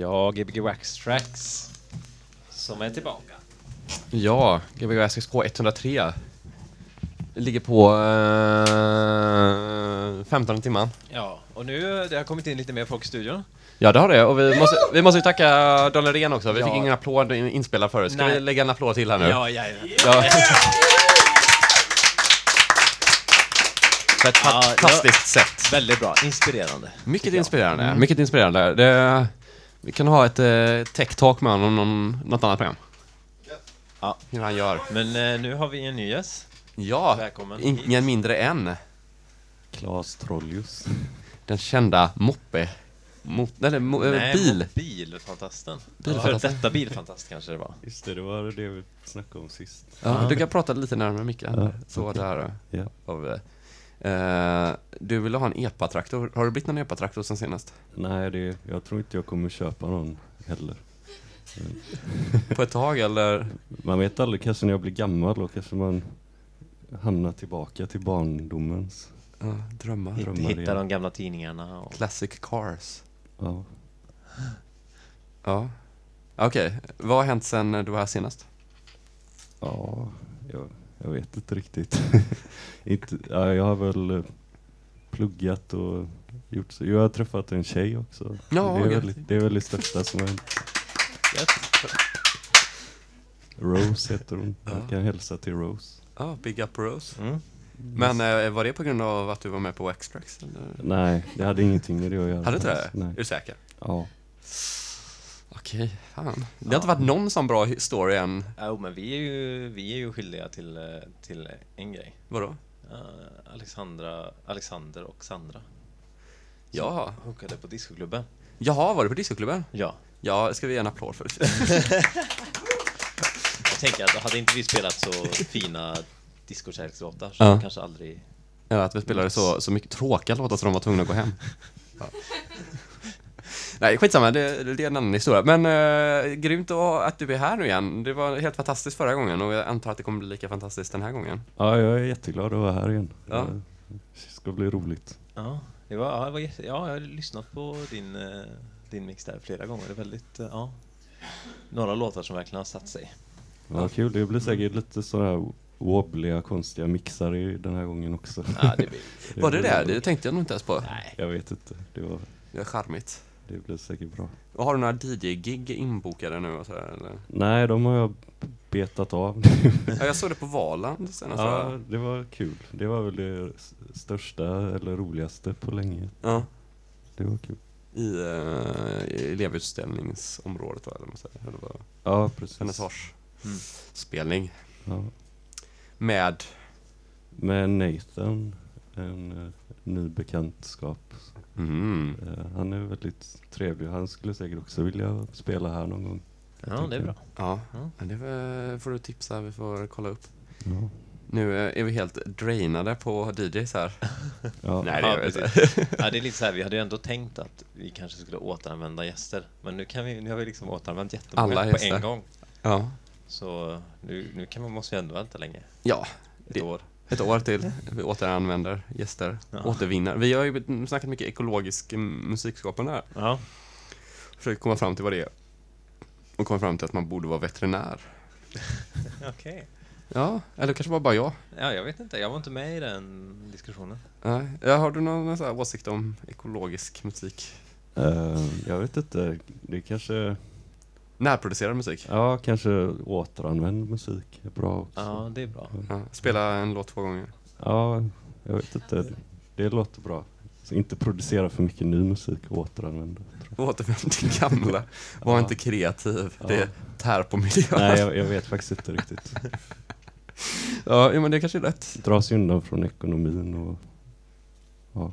Ja, Gbg Wax Tracks. Som är tillbaka. Ja, Gbg SXK 103. Ligger på eh, 15 timmar. Ja, och nu det har kommit in lite mer folk i studion. Ja, det har det. Och vi måste, vi måste ju tacka Daniel Ren också. Vi Ja. fick ingen applåd in- inspelad förut. Ska Nej. vi lägga en applåd till här nu? Ja, ja, ja. Ja. På ett Ja, fantastiskt sätt. Väldigt bra, inspirerande. Mycket inspirerande. Mm. Mycket inspirerande. Det, vi kan ha ett eh, tech-talk med honom någon, något annat program. Ja. Hur han gör. Men eh, nu har vi en ny gäst. Ja, Välkommen ingen mindre än Klas Trollius. den kända moppe... Mot, eller, mo, eh, Nej, bil. Bilfantasten. Bilfantasten. För detta bilfantast kanske det var. Just det, det var det vi snackade om sist. Ja, du kan prata lite närmare micken. Ja, Så där. Ja. Av, eh, du ville ha en epa-traktor. Har det blivit någon epa-traktor sen senast? Nej, det, jag tror inte jag kommer köpa någon heller. På ett tag eller? Man vet aldrig, kanske när jag blir gammal då kanske man hamnar tillbaka till barndomens. Ja, drömmar. Hitt, Drömmar hitta igen. de gamla tidningarna. Och... Classic cars. Ja. Ja. Okej, vad har hänt sen du var här senast? Ja, jag, jag vet inte riktigt. inte, ja, jag har väl eh, pluggat och gjort så. Jag har träffat en tjej också. Ja, det, är gött. väl, det är väl det största som har hänt. Rose heter hon. Ja. Jag kan hälsa till Rose. Ja, Big Up Rose. Mm. Men eh, var det på grund av att du var med på eller? Nej, det hade ingenting med det att göra. Hade inte det? Nej. Är du säker? Ja. Okej, fan. Det har inte varit någon sån bra story än. Jo, men vi är ju, vi är ju skyldiga till, eh, till en grej. Vadå? Eh, Alexandra, Alexander och Sandra. Ja. Hookade på discoklubben. Jaha, var du på discoklubben? Ja. Ja, ska vi ge en applåd för? Jag tänker att hade inte vi spelat så fina discokärlekslåtar så Ja. kanske aldrig... Ja, att vi spelade så, så mycket tråkiga låtar så de var tvungna att gå hem. Nej, skitsamma, det, det är en annan historia. Men uh, grymt att, du är här nu igen. Det var helt fantastiskt förra gången och jag antar att det kommer bli lika fantastiskt den här gången. ja, jag är jätteglad att vara här igen. Ja. Det ska bli roligt. Ja, det var, ja, det var ja, jag har lyssnat på din, eh, din mix där flera gånger. Det är väldigt, eh, ja. Några låtar som verkligen har satt sig. Vad kul, det blir säkert lite sådana här wobbliga, konstiga mixar i den här gången också. Ja, det blir, Var det det? Det tänkte jag nog inte ens på. nej. Jag vet inte. Det, var, Det är charmigt. Det blir säkert bra. Och har du några DJ-gig inbokade nu och sådär, eller? Nej, de har jag betat av. Ja, jag såg det på Valand senast. ja, det var kul. Det var väl det största eller roligaste på länge. ja. Det var kul. I, uh, elevutställningsområdet då, eller vad man säger. Det var Ja, precis. vernissagesspelning. Mm. Ja. Med, Med Nathan, en eh, ny bekantskap. mm, Eh, han är väldigt trevlig. Han skulle säkert också vilja spela här någon gång. Ja, det är bra. ja, Ja. det var- får du tipsa, vi får kolla upp. Ja. Nu eh, är vi helt drainade på DJs här. Ja. Nej, det Ja, inte. precis. Ja, det är lite så här, vi hade ju ändå tänkt att vi kanske skulle återanvända gäster. Men nu, kan vi, nu har vi liksom återanvänt jättemånga Alla på gäster. en gång. Ja, Så nu, nu kan man, måste vi ändå vänta länge. ja Ett Det- år. Ett år till. Vi återanvänder gäster, Ja. återvinner. Vi har ju snackat mycket ekologisk musikskapande här. Ja. Försökt komma fram till vad det är. Och komma fram till att man borde vara veterinär. Okej. Ja, eller kanske var bara jag. Ja, jag vet inte. Jag var inte med i den diskussionen. Nej. Ja, har du någon, någon åsikt om ekologisk musik? Eh, jag vet inte. Det kanske... Närproducerad musik? Ja, kanske återanvänd musik är bra också. Ja, det är bra. Ja, spela en låt två gånger. Ja, jag vet inte. Det låter bra. Så inte producera för mycket ny musik och återanvända. Återvänd till gamla. Var Ja. inte kreativ. Ja. Det tär på miljön. jag. Nej, jag, jag vet faktiskt inte riktigt. Ja, ja, men det kanske är rätt. Dra sig undan från ekonomin och... Ja.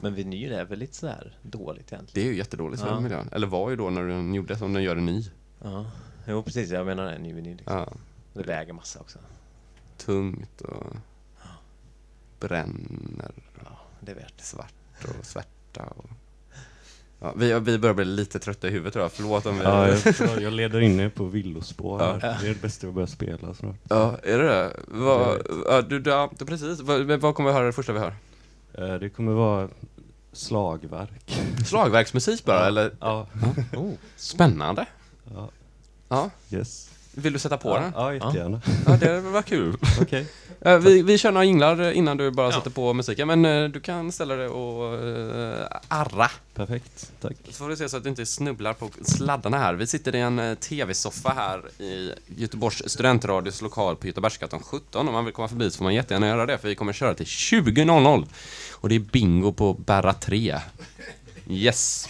Men vinyl är väl lite sådär dåligt egentligen? Det är ju jättedåligt för Ja. miljön. Eller var ju då när den gjorde som den gör en ny. Ja. Jo, precis. Jag menar en ny vinyl. Liksom. Ja. Det väger massa också. Tungt och bränner Ja, det är värt svart och svärta. Och... Ja, vi, vi börjar bli lite trötta i huvudet tror jag. Förlåt om vi... Ja, jag, jag, leder in er på villospår här. Ja. Det är det bästa jag börjar spela snart. Ja, är det det? Vad, ja, du, ja, precis. Vad, vad kommer vi höra det första vi hör? Eh, Det kommer vara slagverk. Slagverksmusik bara, eller? Ja, Oh. Spännande. ja, Ja. yes. Vill du sätta på Ja, den? ja jättegärna. Ja, det var kul. Okej. Eh, Vi, vi kör några jinglar innan du bara Ja. sätter på musiken, men eh, du kan ställa dig och uh, arra. Perfekt, tack. Så får vi se så att du inte snubblar på sladdarna här. Vi sitter i en eh, tv-soffa här i Göteborgs studentradios lokal på Göteborgsgatan 17. Om man vill komma förbi så får man jättegärna göra det, för vi kommer köra till 20.00. Och det är bingo på Berra 3. Yes!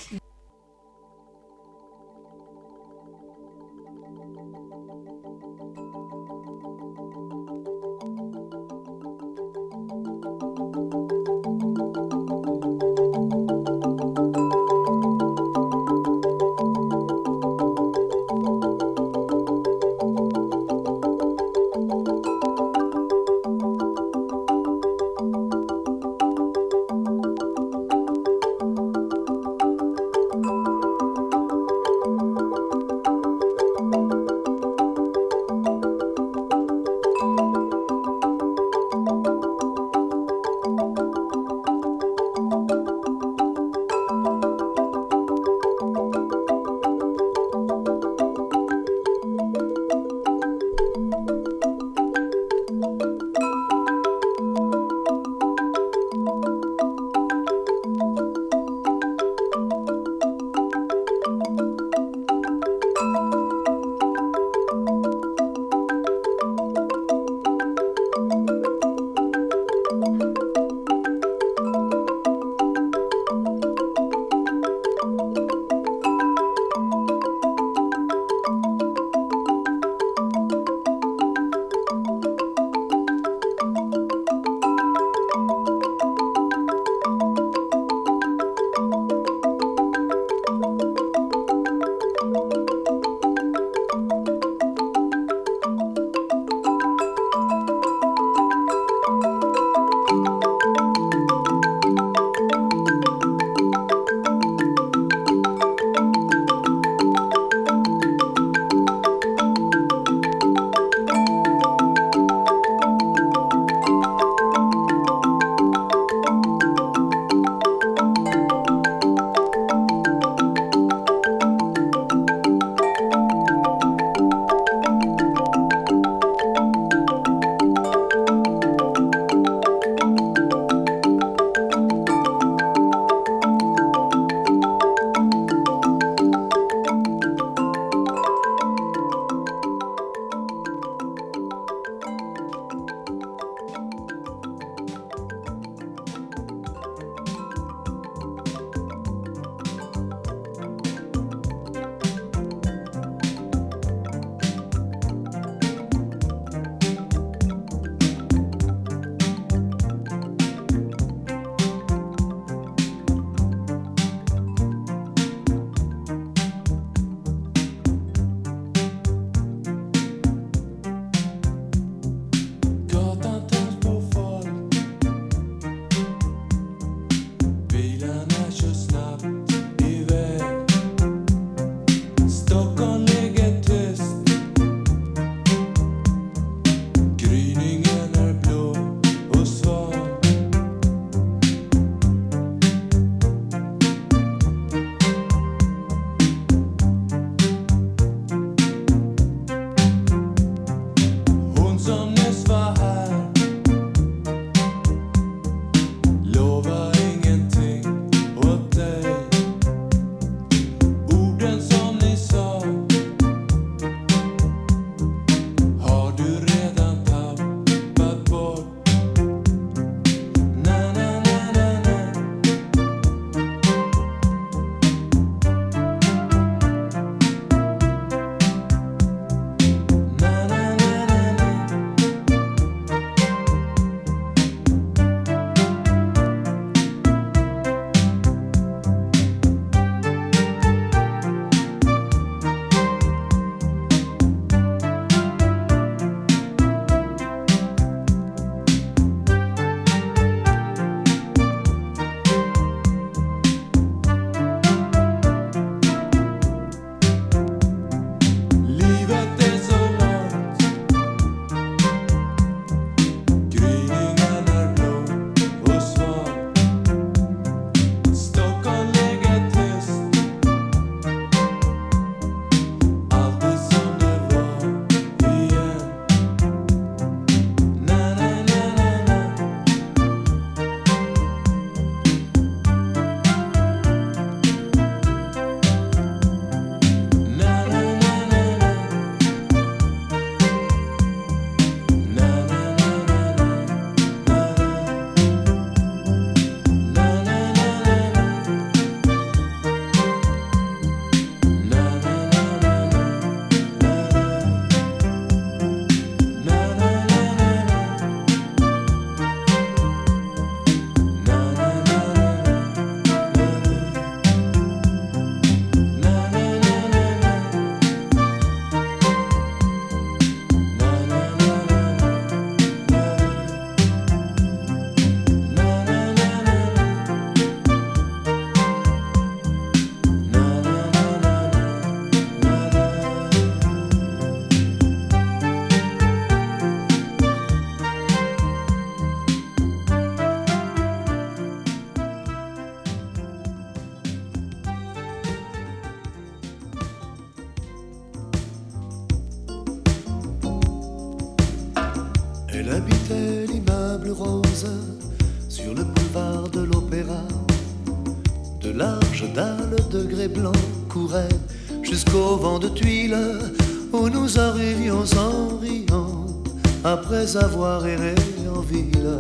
Avoir erré en ville.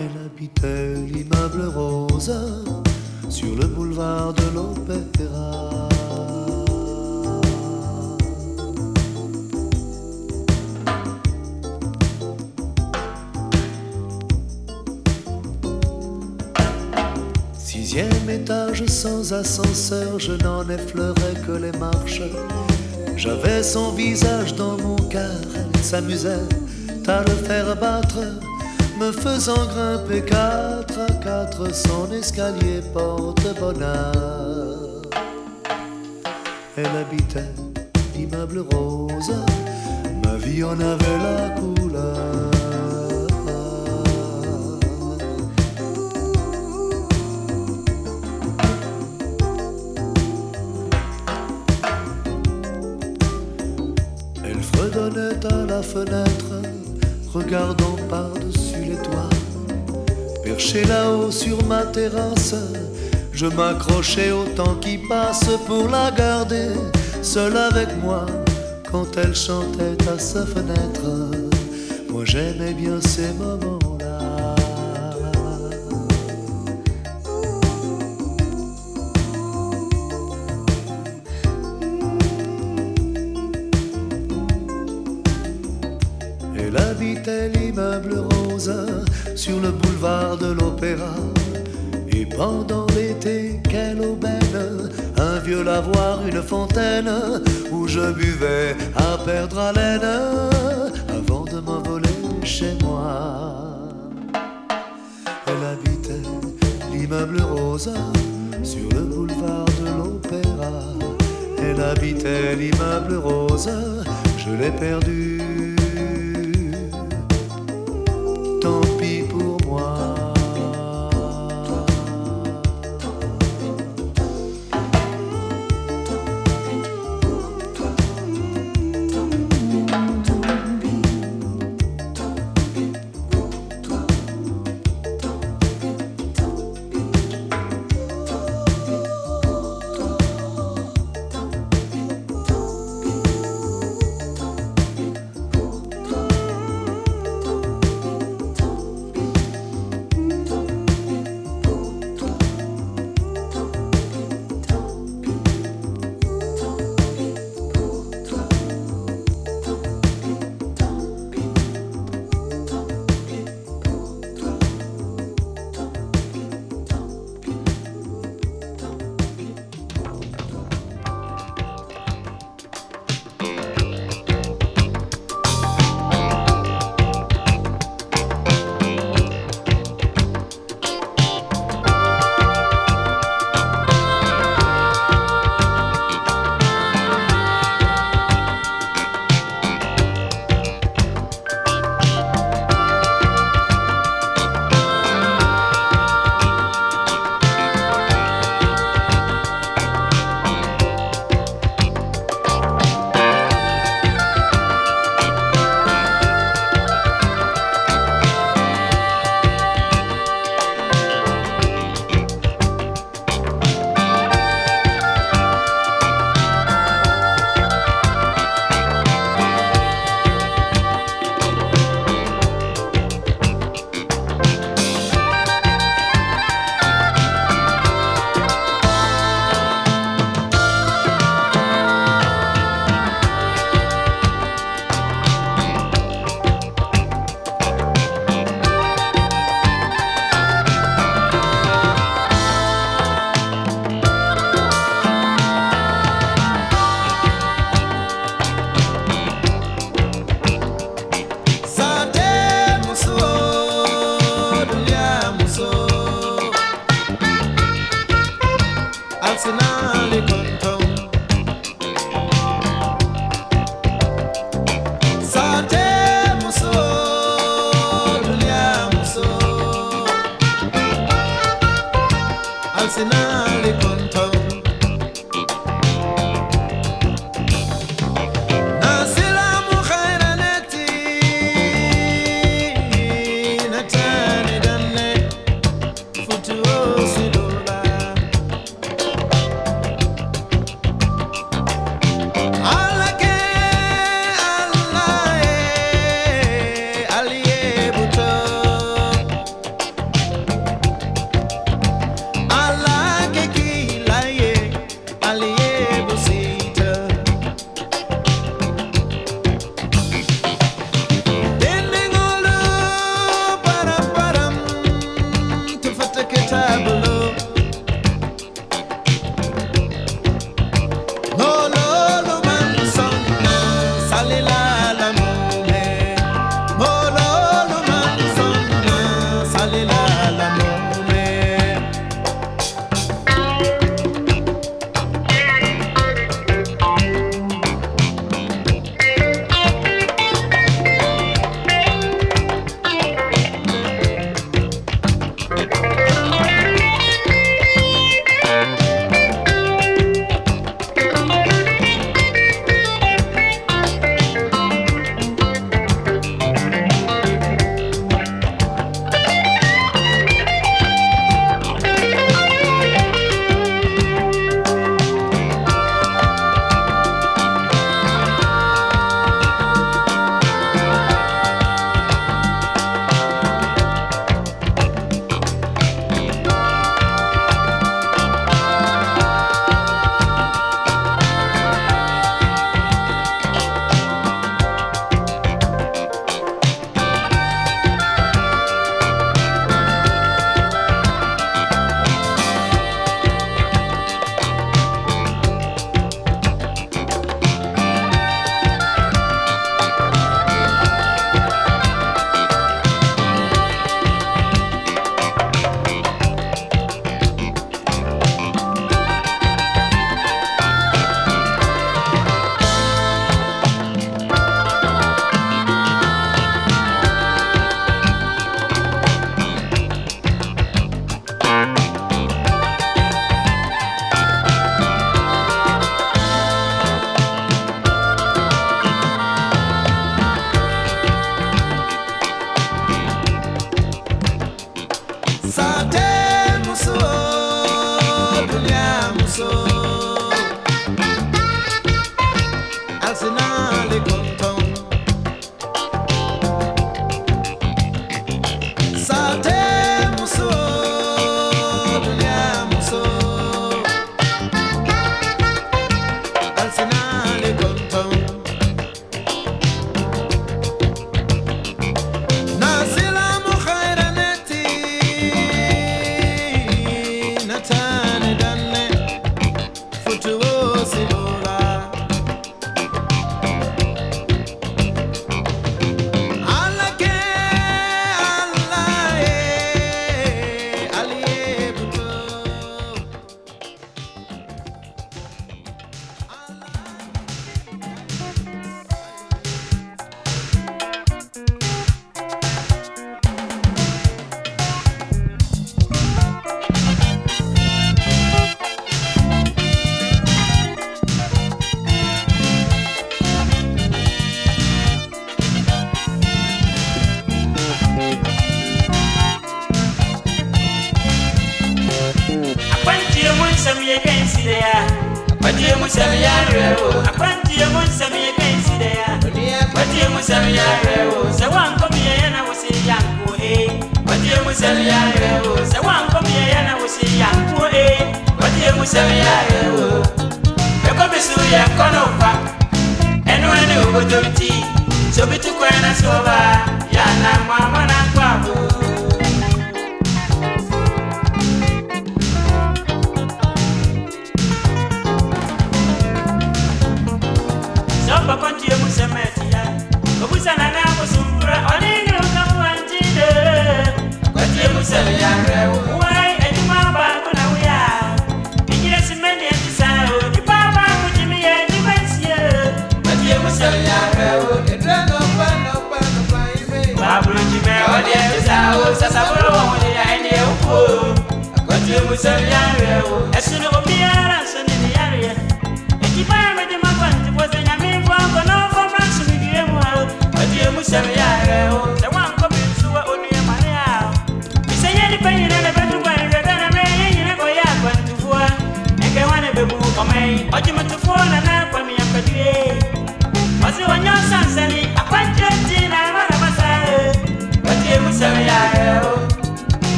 Elle habitait l'immeuble rose sur le boulevard de l'Opéra. Sixième étage sans ascenseur, je n'en effleurais que les marches. J'avais son visage dans mon cœur, s'amusait à le faire battre, me faisant grimper quatre à quatre son escalier porte-bonheur. Elle habitait l'immeuble rose, ma vie en avait la couleur. Sur ma terrasse, je m'accrochais au temps qui passe pour la garder seule avec moi quand elle chantait à sa fenêtre. Moi j'aimais bien ces moments-là.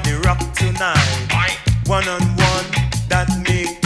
Everybody rock tonight. One on one, that make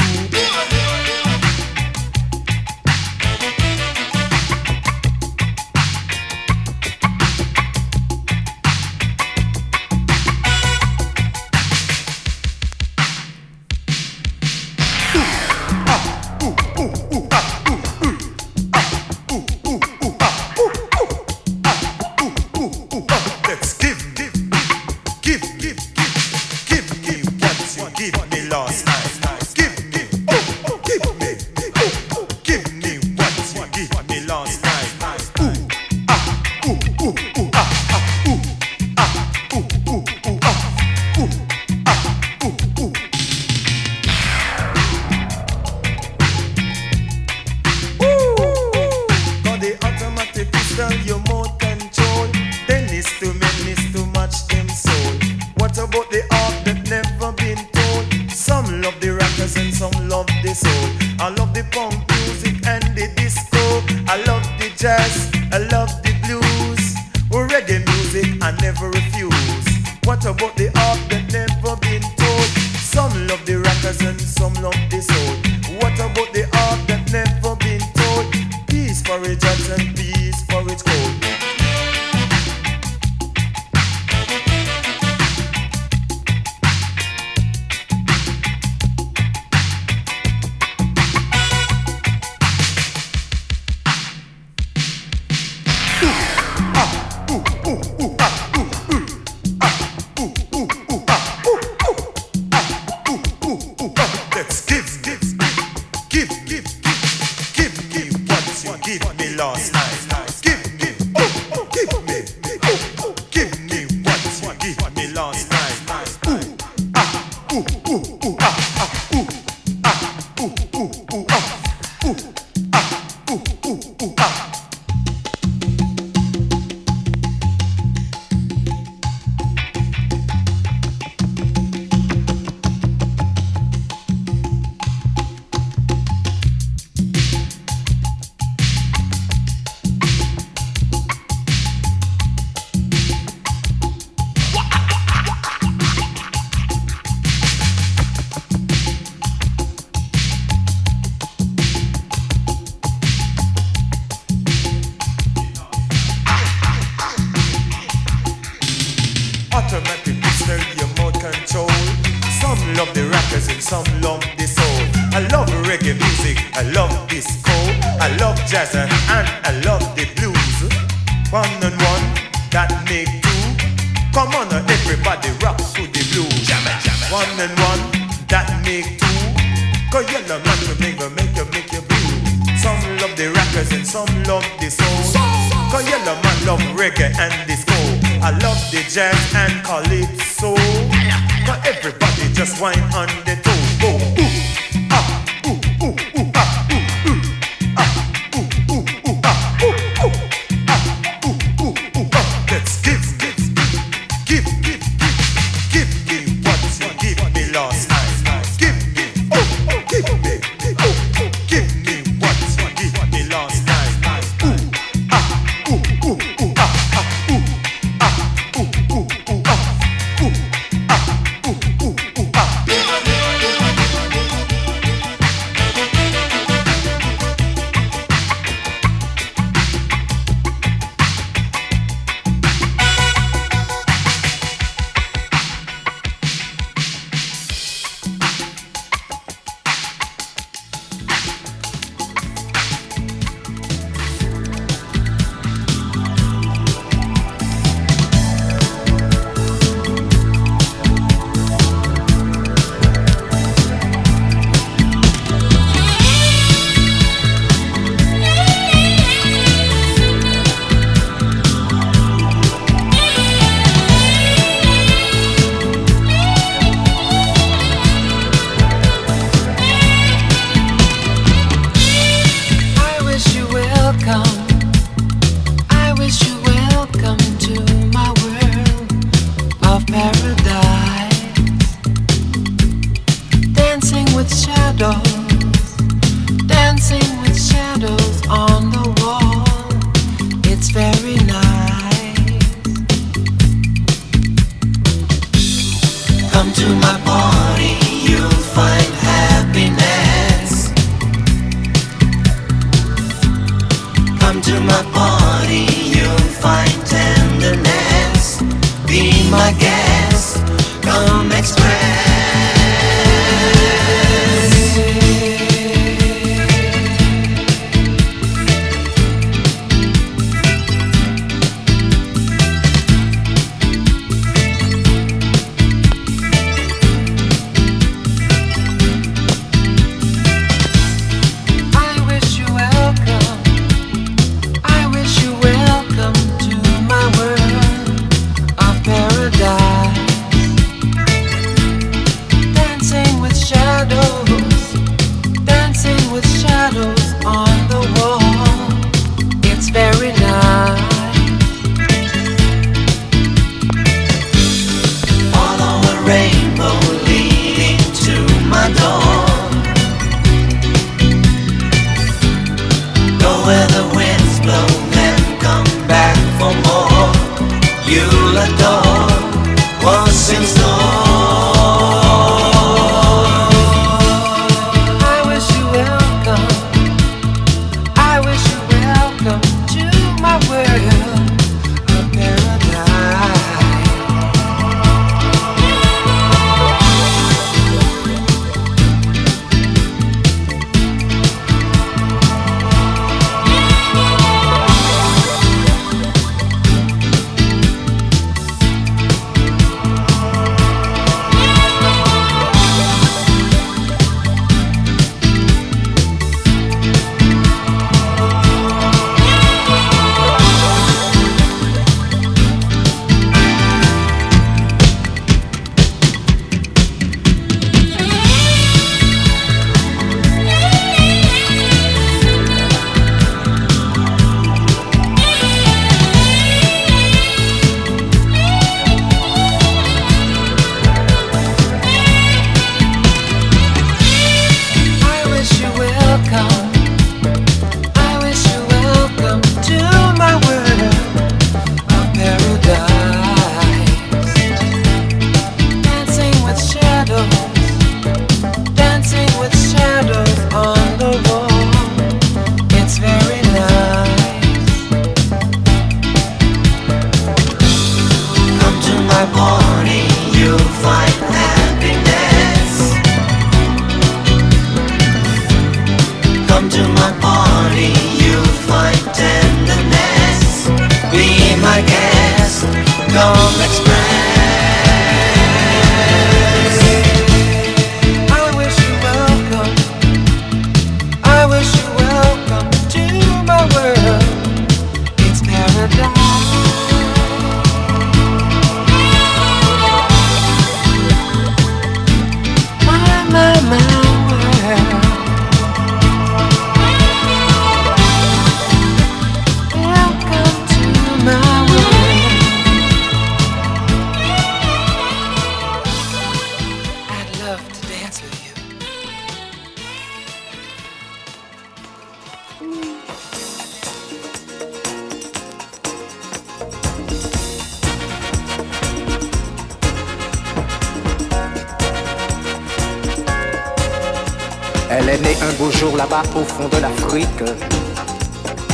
fond de l'Afrique,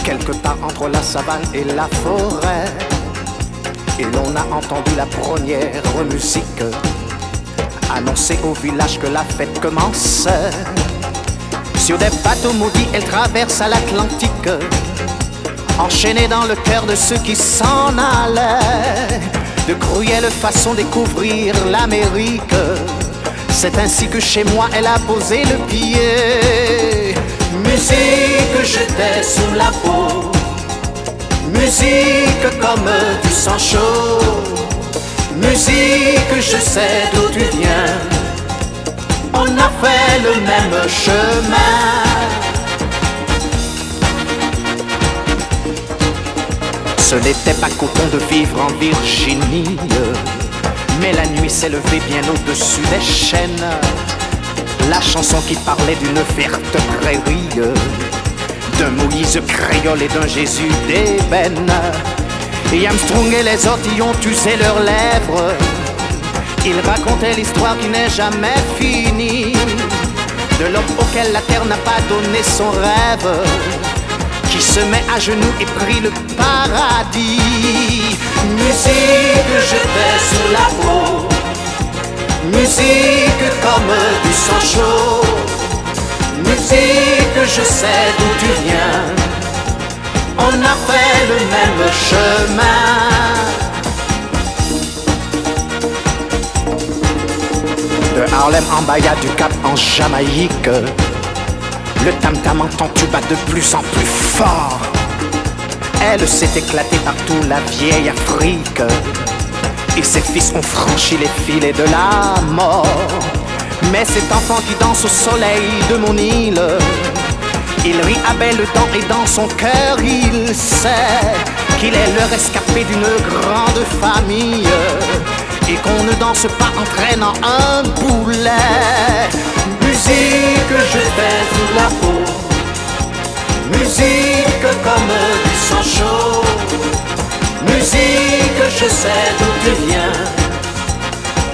quelque part entre la savane et la forêt. Et l'on a entendu la première musique annoncer au village que la fête commençait. Sur des bateaux maudits, elle traverse à l'Atlantique, enchaînée dans le cœur de ceux qui s'en allaient. De cruelles façons découvrir l'Amérique. C'est ainsi que chez moi elle a posé le pied. Musique jetée sous la peau. Musique comme du sang chaud. Musique, je sais d'où tu viens. On a fait le même chemin. Ce n'était pas coton de vivre en Virginie. Mais la nuit s'est levée bien au-dessus des chaînes. La chanson qui parlait d'une verte prairie, d'un Moïse créole et d'un Jésus d'ébène. Et Armstrong et les autres y ont usé leurs lèvres. Ils racontaient l'histoire qui n'est jamais finie. De l'homme auquel la terre n'a pas donné son rêve. Qui se met à genoux et prie le paradis. Musique jetée sous la peau. Musique comme du sang chaud. Musique, je sais d'où tu viens. On a fait le même chemin. De Harlem en Bahia, du Cap en Jamaïque. Le tam-tam entend tu bat de plus en plus fort. Elle s'est éclatée partout, la vieille Afrique. Et ses fils ont franchi les filets de la mort. Mais cet enfant qui danse au soleil de mon île, il rit à belle dents et dans son cœur il sait qu'il est le rescapé d'une grande famille et qu'on ne danse pas en traînant un boulet. Musique, je fais sous la peau. Musique comme du sang chaud. Musique, je sais d'où tu viens.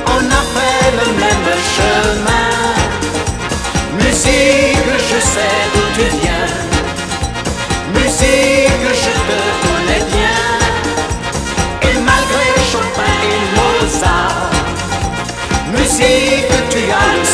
On a fait le même chemin. Musique, je sais d'où tu viens. Musique, je te connais bien. Et malgré Chopin et Mozart, musique, tu as le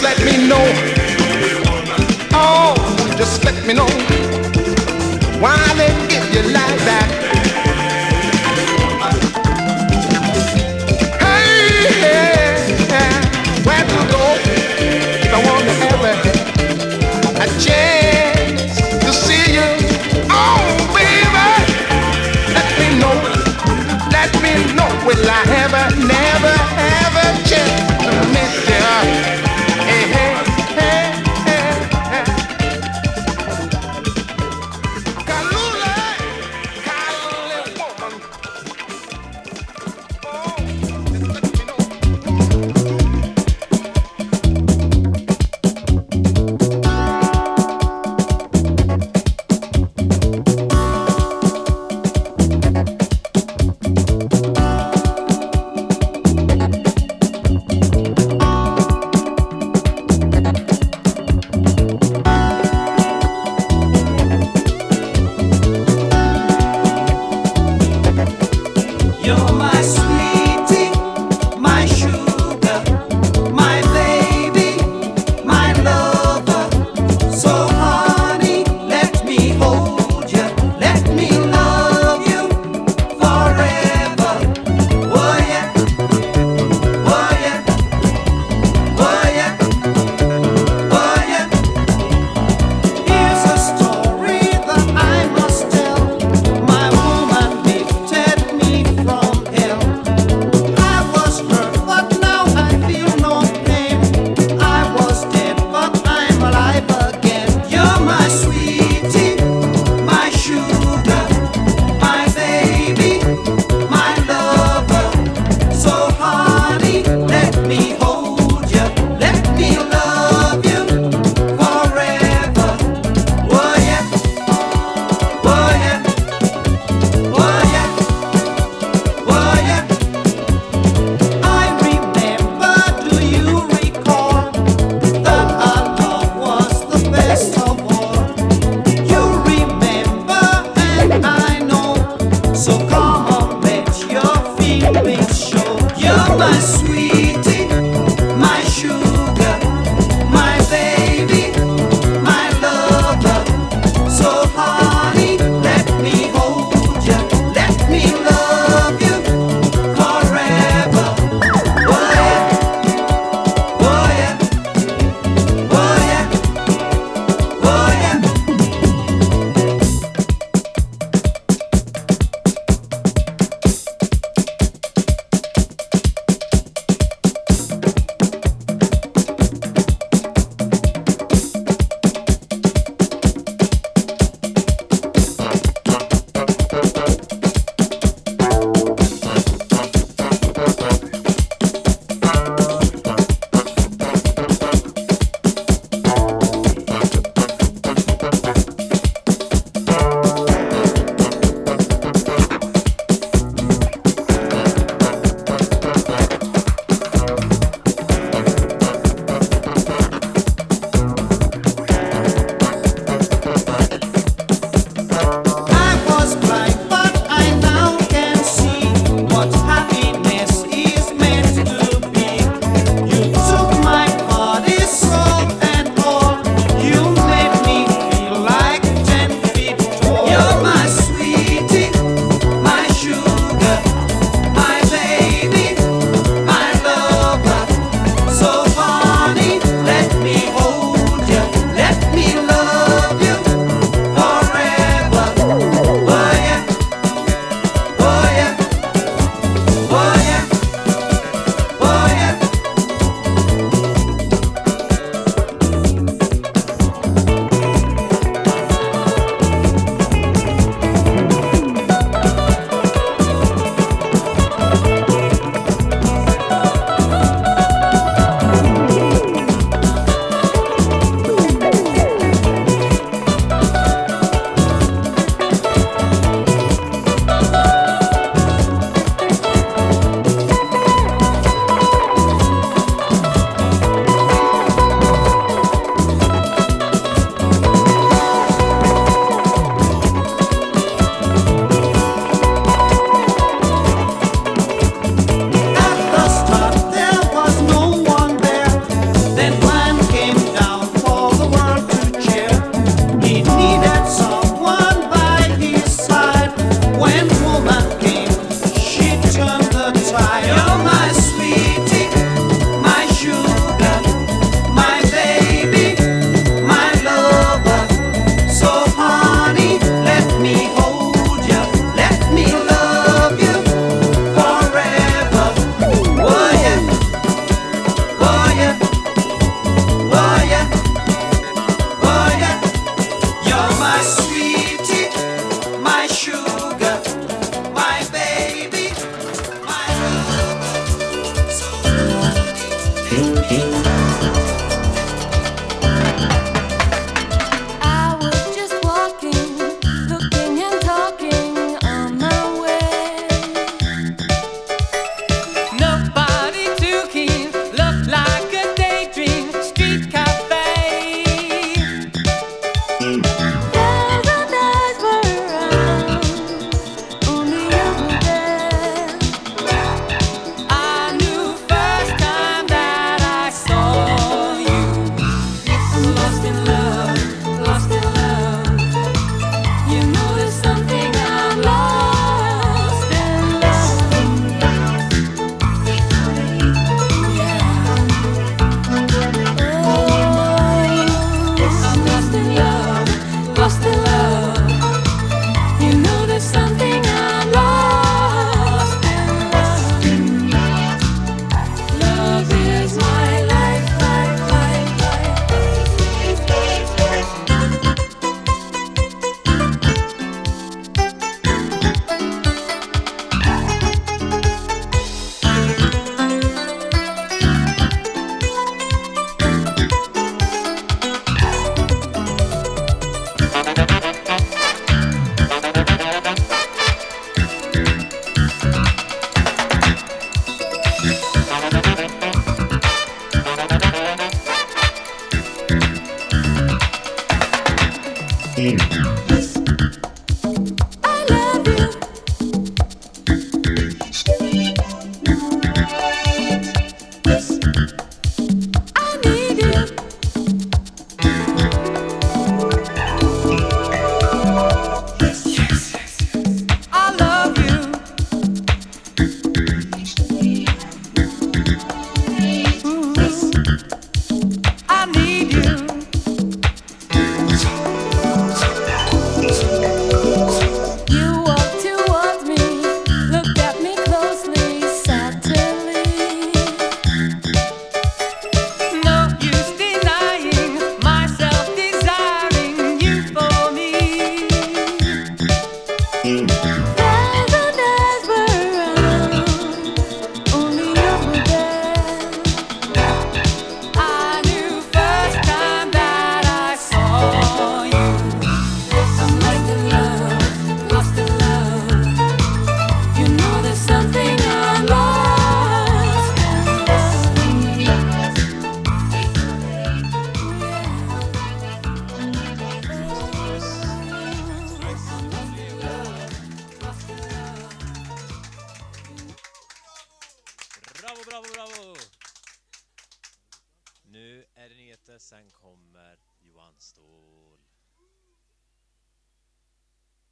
Let me know.